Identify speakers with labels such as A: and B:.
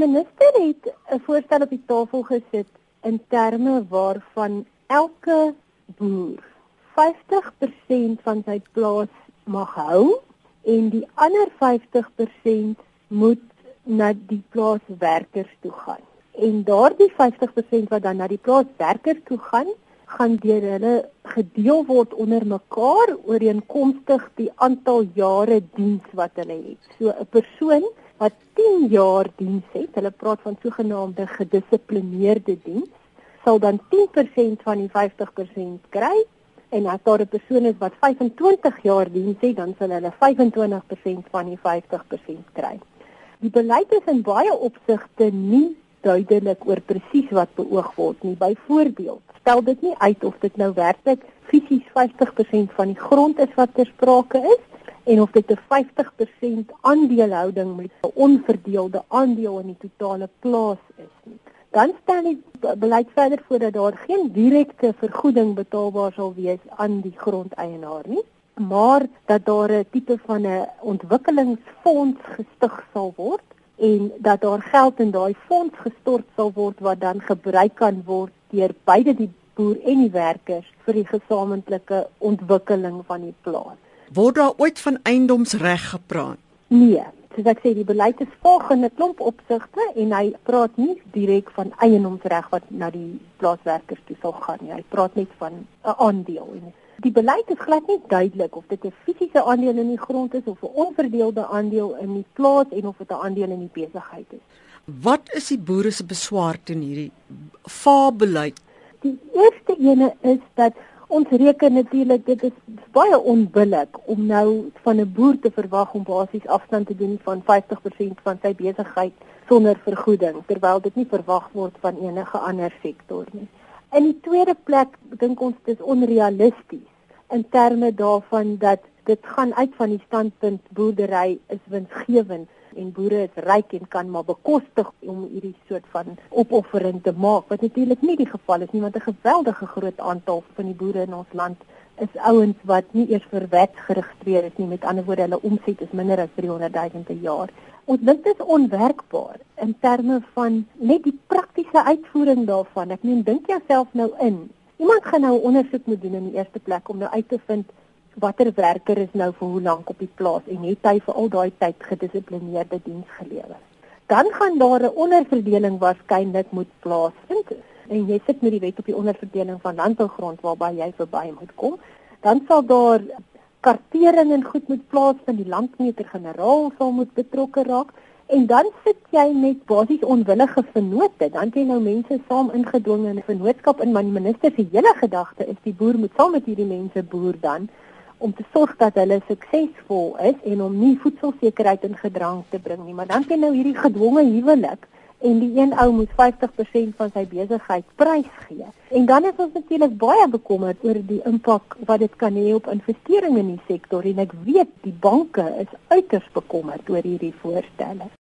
A: minister het 'n voorstel op die tafel gesit in terme waarvan elke boer 50% van sy plaas mag hou en die ander 50% moet na die plaaswerkers toe gaan. En daardie 50% wat dan na die plaaswerkers toe gaan, gaan deur hulle gedeel word onder mekaar ooreenkomstig die aantal jare diens wat hulle het. So 'n persoon wat 10 jaar diens het, hulle praat van sogenaamde gedissiplineerde diens, sal dan 10% van die 50% kry en as daar 'n persoon is wat 25 jaar diens het, dan sal hulle 25% van die 50% kry. Die beleid is in baie opsigte nie duidelik oor presies wat beoog word nie. Byvoorbeeld, stel dit nie uit of dit nou werklik fisies 50% van die grond is wat ter sprake is en of dit 'n 50% aandelehouding met 'n onverdeelde aandeel in die totale plaas is nie. Dan stel die beleid verder voor dat daar geen direkte vergoeding betaalbaar sal wees aan die grondeienaar nie, maar dat daar 'n tipe van 'n ontwikkelingsfonds gestig sal word en dat daar geld in daai fonds gestort sal word wat dan gebruik kan word deur beide die boer en die werkers vir die gesamentlike ontwikkeling van die plaas.
B: Word daar ooit van eiendomsreg gepraat?
A: Nee, soos ek sê, die beleid is volgende klomp opsigte en hy praat nie direk van eiendomsreg wat na die plaaswerkers toe sal gaan nie. Hy praat net van 'n aandeel en Die beleid is glad nie duidelik of dit 'n fisiese aandeel in die grond is of 'n onverdeelde aandeel in die plaas en of dit 'n aandeel in die besigheid is.
B: Wat is die boere se beswaar teen hierdie fabeleid?
A: Die eerste ene is dat ons reken natuurlik dit is baie onbillik om nou van 'n boer te verwag om basies afstand te doen van 50% van sy besigheid sonder vergoeding terwyl dit nie verwag word van enige ander sektor nie. In die tweede plek dink ons dit is onrealisties in terme daarvan dat dit gaan uit van die standpunt boerdery is winsgewend en boere is ryk en kan maar bekostig om hierdie soort van opoffering te maak wat natuurlik nie die geval is nie want 'n geweldige groot aantal van die boere in ons land is ouens wat nie eers vir wet geregistreer is nie met ander woorde hulle omset is minder as 300 000 per jaar Ons dink dit is onwerkbaar in terme van net die praktiese uitvoering daarvan. Ek meen dink jouself nou in. Iemand gaan nou 'n ondersoek moet doen in die eerste plek om nou uit te vind watter werker is nou vir hoe lank op die plaas en het hy vir al daai tyd gedissiplineerde diens gelewer. Dan gaan daar 'n onderverdeling waarskynlik moet plaasvind. En jy sit met die wet op die onderverdeling van landbougrond waarby jy verby moet kom. Dan sal daar kartering en goed moet plaasvind, die landmeter-generaal sal moet betrokke raak. En dan sit jy met basies onwillige vennote, dan jy nou mense saam ingedwing in 'n vennootskap in, maar die minister se hele gedagte is die boer moet saam met hierdie mense boer dan om te sorg dat hulle suksesvol is en om nie voedselsekerheid in gedrang te bring nie, maar dan jy nou hierdie gedwonge huwelik en die een ou moet 50% van sy besigheid prys gee. En dan is ons natuurlik baie bekommerd oor die impak wat dit kan hê op investeringe in die sektor en ek weet die banke is uiters bekommerd oor hierdie voorstelle.